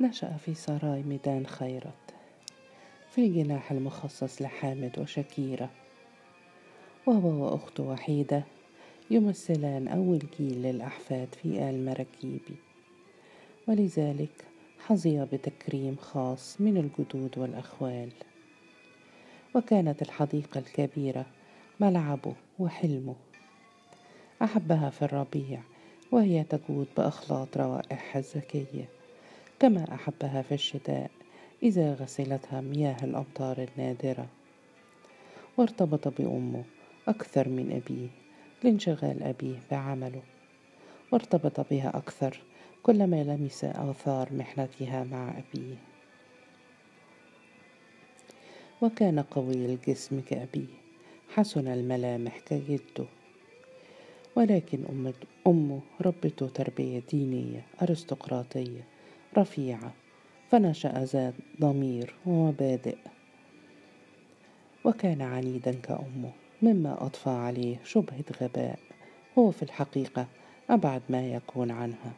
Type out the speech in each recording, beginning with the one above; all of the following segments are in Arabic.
نشأ في سراي ميدان خيرت في الجناح المخصص لحامد وشكيرة. وهو وأخته وحيدة يمثلان أول جيل للأحفاد في آل مراكيبي ولذلك حظي بتكريم خاص من الجدود والأخوال. وكانت الحديقة الكبيرة ملعبه وحلمه. أحبها في الربيع وهي تجود بأخلاط روائحها الزكية كما أحبها في الشتاء إذا غسلتها مياه الأمطار النادرة. وارتبط بأمه أكثر من أبيه لانشغال أبيه بعمله. وارتبط بها أكثر كلما لمس آثار محنتها مع أبيه. وكان قوي الجسم كأبيه حسن الملامح كجده. ولكن أمه ربته تربية دينية أرستقراطية رفيعة فنشأ ذات ضمير ومبادئ. وكان عنيدا كأمه مما أضفى عليه شبهة غباء. هو في الحقيقة أبعد ما يكون عنها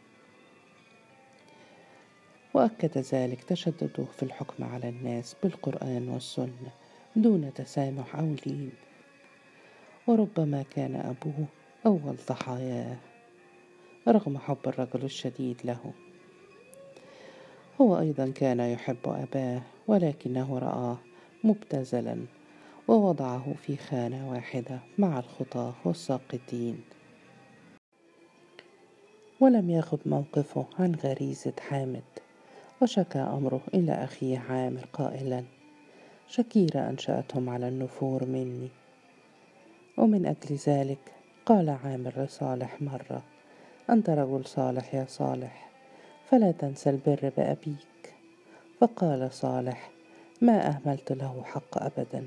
وأكد ذلك تشدده في الحكم على الناس بالقرآن والسنة دون تسامح أو لين. وربما كان أبوه أول ضحاياه رغم حب الرجل الشديد له. هو أيضا كان يحب أباه ولكنه رآه مبتذلا ووضعه في خانة واحدة مع الخطاة والساقطين ولم يخب موقفه عن غريزة حامد. وشكى أمره إلى أخيه عامر قائلا شكيرة أنشأتهم على النفور مني. ومن أجل ذلك قال عامر لصالح مرة أنت رجل صالح يا صالح. فلا تنسى البر بأبيك. فقال صالح ما أهملت له حق أبدا.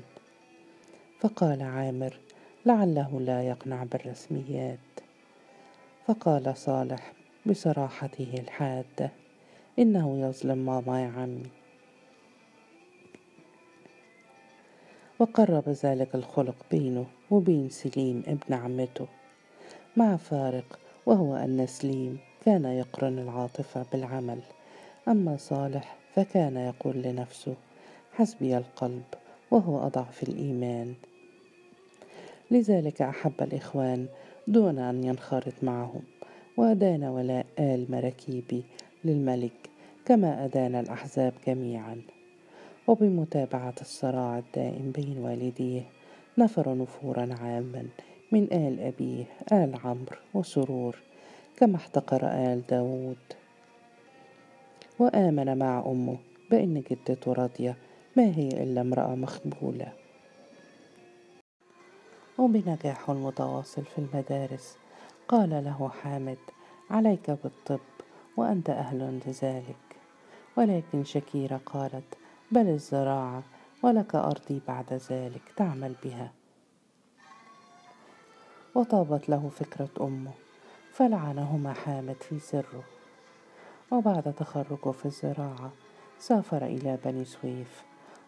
فقال عامر لعله لا يقنع بالرسميات. فقال صالح بصراحته الحادة إنه يظلم ماما يا عمي. وقرب ذلك الخلق بينه وبين سليم ابن عمته مع فارق وهو أن سليم كان يقرن العاطفة بالعمل أما صالح فكان يقول لنفسه حسبي القلب وهو أضعف الإيمان. لذلك أحب الإخوان دون أن ينخرط معهم وأدان ولاء آل مراكيبي للملك كما أدان الأحزاب جميعا. وبمتابعة الصراع الدائم بين والديه نفر نفورا عاما من آل أبيه آل عمرو وسرور. كما احتقر آل داود. وآمن مع أمه بأن جدته راضية ما هي إلا امرأة مخبولة. وبنجاحه المتواصل في المدارس. قال له حامد عليك بالطب وأنت أهل لذلك. ولكن شكيرة قالت بل الزراعة ولك أرضي بعد ذلك تعمل بها وطابت له فكرة أمه. فلعنهما حامد في سره. وبعد تخرجه في الزراعة سافر إلى بني سويف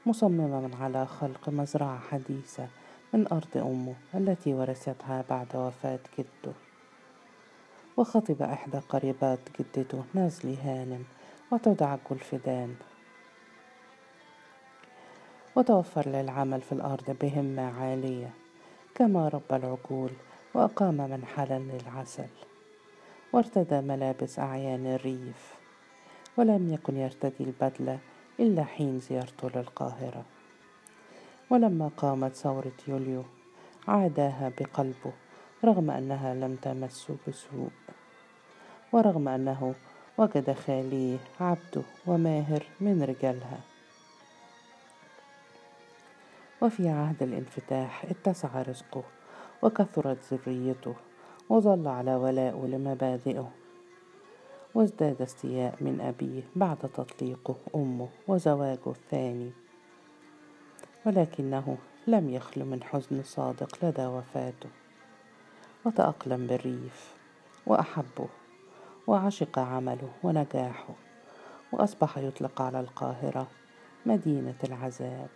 مصمما على خلق مزرعة حديثة من أرض أمه التي ورثتها بعد وفاة جده. وخطب إحدى قريبات جدته نازلي هانم وتدعى الفدان وتوفر للعمل في الأرض بهمة عالية كما رب العقول وأقام منحلا للعسل. وارتدى ملابس أعيان الريف ولم يكن يرتدي البدلة إلا حين زيارته للقاهرة. ولما قامت ثورة يوليو عاداها بقلبه رغم أنها لم تمسه بسوء ورغم أنه وجد خاليه عبده وماهر من رجالها. وفي عهد الانفتاح اتسع رزقه وكثرت ذريته وظل على ولاء لمبادئه وازداد استياء من أبيه بعد تطليقه أمه وزواجه الثاني. ولكنه لم يخل من حزن صادق لدى وفاته. وتأقلم بالريف وأحبه وعشق عمله ونجاحه وأصبح يطلق على القاهرة مدينة العذاب.